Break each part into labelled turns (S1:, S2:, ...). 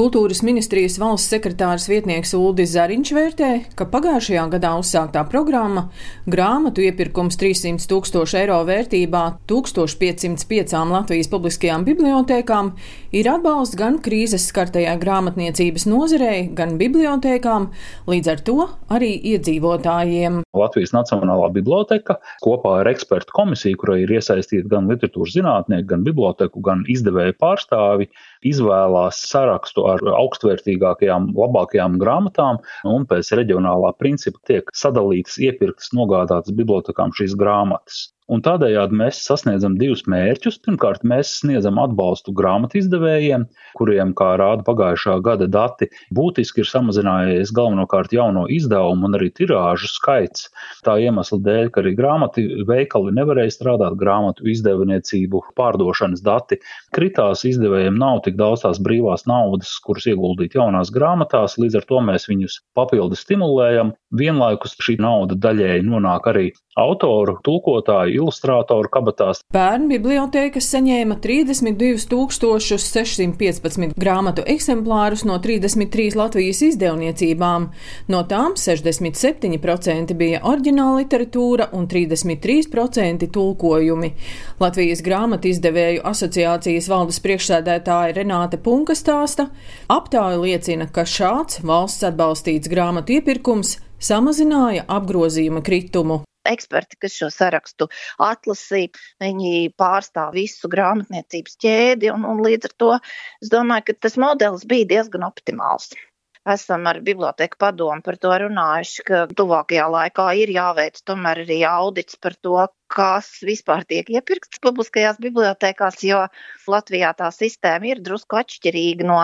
S1: Kultūras ministrijas valsts sekretārs vietnieks Uldis Zariņš vērtē, ka pagājušajā gadā uzsāktā programma grāmatu iepirkums 300 tūkstošu eiro vērtībā 1505 Latvijas publiskajām bibliotēkām ir atbalsts gan krīzes skartajai grāmatniecības nozarei, gan bibliotēkām, līdz ar to arī iedzīvotājiem.
S2: Latvijas Nacionālā biblioteka kopā ar ekspertu komisiju, kurai ir iesaistīti gan literatūras zinātnieki, gan biblioteku, gan izdevēju pārstāvi, izvēlās sarakstu ar augstvērtīgākajām, labākajām grāmatām, un pēc reģionālā principa tiek sadalītas, iepirktas, nogādātas bibliotekām šīs grāmatas. Un tādējādi mēs sasniedzam divus mērķus. Pirmkārt, mēs sniedzam atbalstu grāmatu izdevējiem, kuriem, kā rāda pagājušā gada dati, būtiski ir samazinājies galvenokārt jauno izdevumu un arī tirāžu skaits. Tā iemesla dēļ, ka arī grāmatu veikali nevarēja strādāt, grāmatu izdevniecību pārdošanas dati kritās, izdevējiem nav tik daudz tās brīvās naudas, kuras ieguldīt jaunās grāmatās, līdz ar to mēs viņus papildu stimulējam. Vienlaikus šī nauda daļēji nonāk arī autoru, tulkotāju, ilustrātoru kabatās.
S1: Bērnu bibliotēkas saņēma 32 615 grāmatu eksemplārus no 33 Latvijas izdevniecībām. No tām 67% bija oriģināla literatūra un 33% tulkojumi. Latvijas grāmatu izdevēju asociācijas valdes priekšsēdētāja Renāte Punka stāsta, aptāja liecina, ka šāds valsts atbalstīts grāmatu iepirkums samazināja apgrozījuma kritumu
S3: eksperti, kas šo sarakstu atlasīja, viņi pārstāv visu grāmatniecības ķēdi, un, un līdz ar to es domāju, ka tas modelis bija diezgan optimāls. Esam ar biblioteku padomu par to runājuši, ka tuvākajā laikā ir jāveic tomēr arī audits par to, kas vispār tiek iepirkts publiskajās bibliotekās, jo Latvijā tā sistēma ir drusku atšķirīga no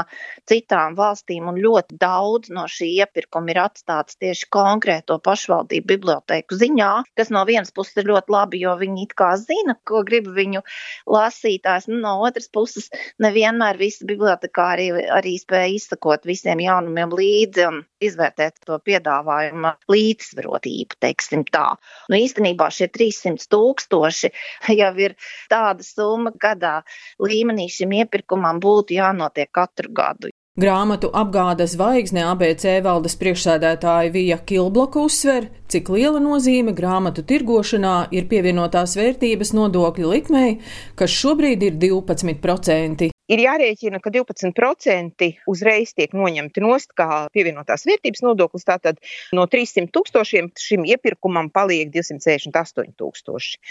S3: citām valstīm, un ļoti daudz no šī iepirkuma ir atstāts tieši konkrēto pašvaldību biblioteku ziņā, kas no vienas puses ir ļoti labi, jo viņi it kā zina, ko grib viņu lasītājs, nu, no otras puses nevienmēr visi bibliotekāri arī, arī spēja izsakot visiem jaunumiem līdzi un izvērtēt to piedāvājumu līdzsvarotību, teiksim tā. Nu, īstenībā šie 300 tūkstoši jau ir tāda summa gadā. Līmenī šim iepirkumam būtu jānotiek katru gadu.
S1: Grāmatu apgādes zvaigzne ABC valdes priekšsēdētāja Vija Kilbloka uzsver, cik liela nozīme grāmatu tirgošanā ir pievienotās vērtības nodokļu likmei, kas šobrīd ir 12%
S4: ir jārēķina, ka 12% uzreiz tiek noņemti nost kā pievienotās vērtības nodoklis. Tātad no 300 tūkstošiem šim iepirkumam paliek 268 tūkstoši.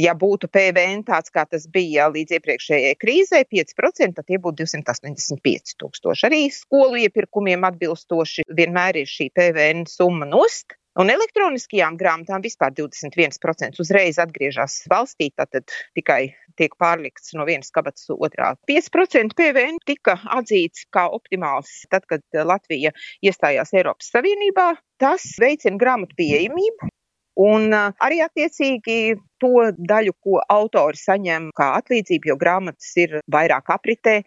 S4: Ja būtu PVN tāds, kā tas bija līdz iepriekšējai krīzē, 5%, tad tie būtu 285 tūkstoši. Arī skolu iepirkumiem atbilstoši vienmēr ir šī PVN summa nost. Un elektroniskajām grāmatām vispār 21% uzreiz atgriežas valstī, tātad tikai tiek pārlikts no vienas kabatas otrā. 5% PVN tika atzīts kā optimāls tad, kad Latvija iestājās Eiropas Savienībā. Tas veicina grāmatu pieejamību, Un arī attiecīgi to daļu, ko autori saņem kā atlīdzību, jo grāmatas ir vairāk apritē,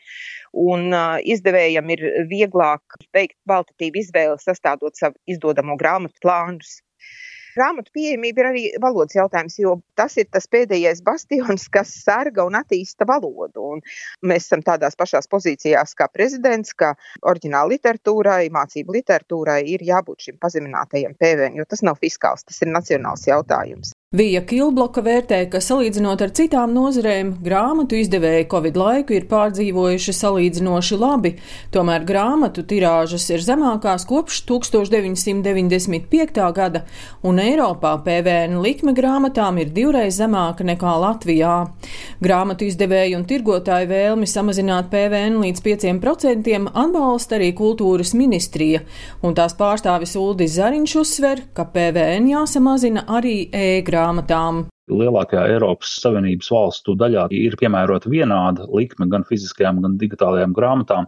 S4: un izdevējam ir vieglāk veikt kvalitatīvu izvēli, sastādot savu izdodamo grāmatu plānus. Grāmatu pieejamība ir arī valodas jautājums, jo tas ir tas pēdējais bastions, kas sarga un attīsta valodu. Un mēs esam tādās pašās pozīcijās kā prezidents, ka oriģināla literatūrai, mācību literatūrai ir jābūt šim pazeminātajam PVN, jo tas nav fiskāls, tas ir nacionāls jautājums.
S1: Vija Kilbloka vērtē, ka salīdzinot ar citām nozarēm, grāmatu izdevēji Covid laiku ir pārdzīvojuši salīdzinoši labi, tomēr grāmatu tirāžas ir zemākās kopš 1995. gada, un Eiropā PVN likme grāmatām ir divreiz zemāka nekā Latvijā. Grāmatu izdevēju un tirgotāju vēlmi samazināt PVN līdz 5% atbalsta arī kultūras ministrija, un tās pārstāvis Uldis Zariņš uzsver, ka PVN jāsamazina arī e-grāmatām grāmatām.
S2: Lielākajā Eiropas Savienības valstu daļā ir piemērota vienāda likme gan fiziskajām, gan digitālajām grāmatām.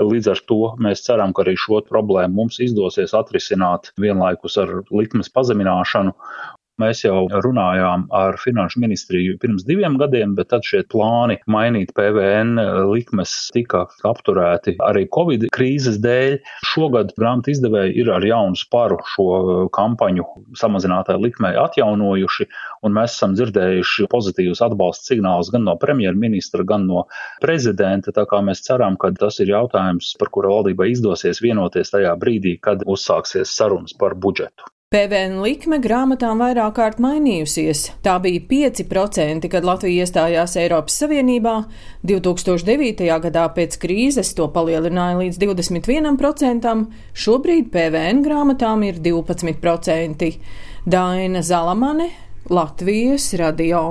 S2: Līdz ar to mēs ceram, ka arī šo problēmu mums izdosies atrisināt vienlaikus ar likmes pazemināšanu Mēs jau runājām ar Finanšu ministriju pirms diviem gadiem, bet tad šie plāni mainīt PVN likmes tika apturēti arī Covid krīzes dēļ. Šogad grāmatu izdevēji ir ar jaunu sparu šo kampaņu samazinātāju likmei atjaunojuši, un mēs esam dzirdējuši pozitīvus atbalsta signālus gan no premjerministra, gan no prezidenta. Tā kā mēs ceram, ka tas ir jautājums, par kuru valdībai izdosies vienoties tajā brīdī, kad uzsāksies sarunas par budžetu.
S1: PVN likme grāmatām vairāk kārt mainījusies. Tā bija 5%, kad Latvija iestājās Eiropas Savienībā. 2009. gadā pēc krīzes to palielināja līdz 21%, šobrīd PVN grāmatām ir 12%. Daina Zalamane, Latvijas radio.